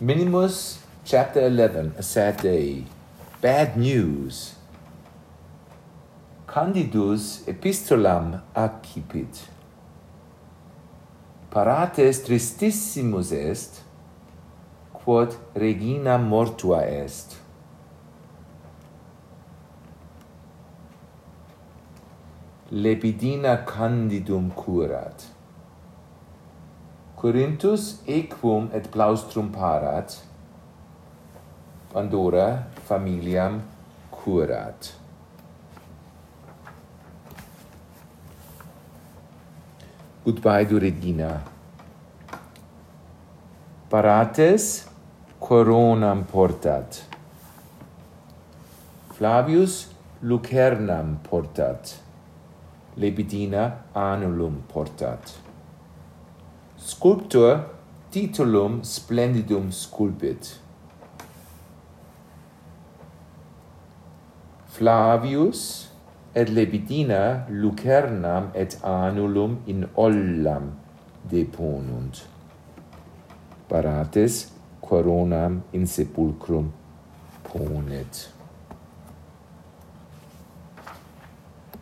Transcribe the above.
Minimus chapter 11, a sad day. Bad news. Candidus epistolam accipit. Parates tristissimus est, quod regina mortua est. Lepidina candidum curat. Corinthus equum et plaustrum parat, Pandora familiam curat. Goodbye to Regina. Parates coronam portat. Flavius lucernam portat. Lepidina anulum portat sculptor titulum splendidum sculpit. Flavius et Lebidina lucernam et Anulum in ollam deponunt. Parates coronam in sepulcrum ponet.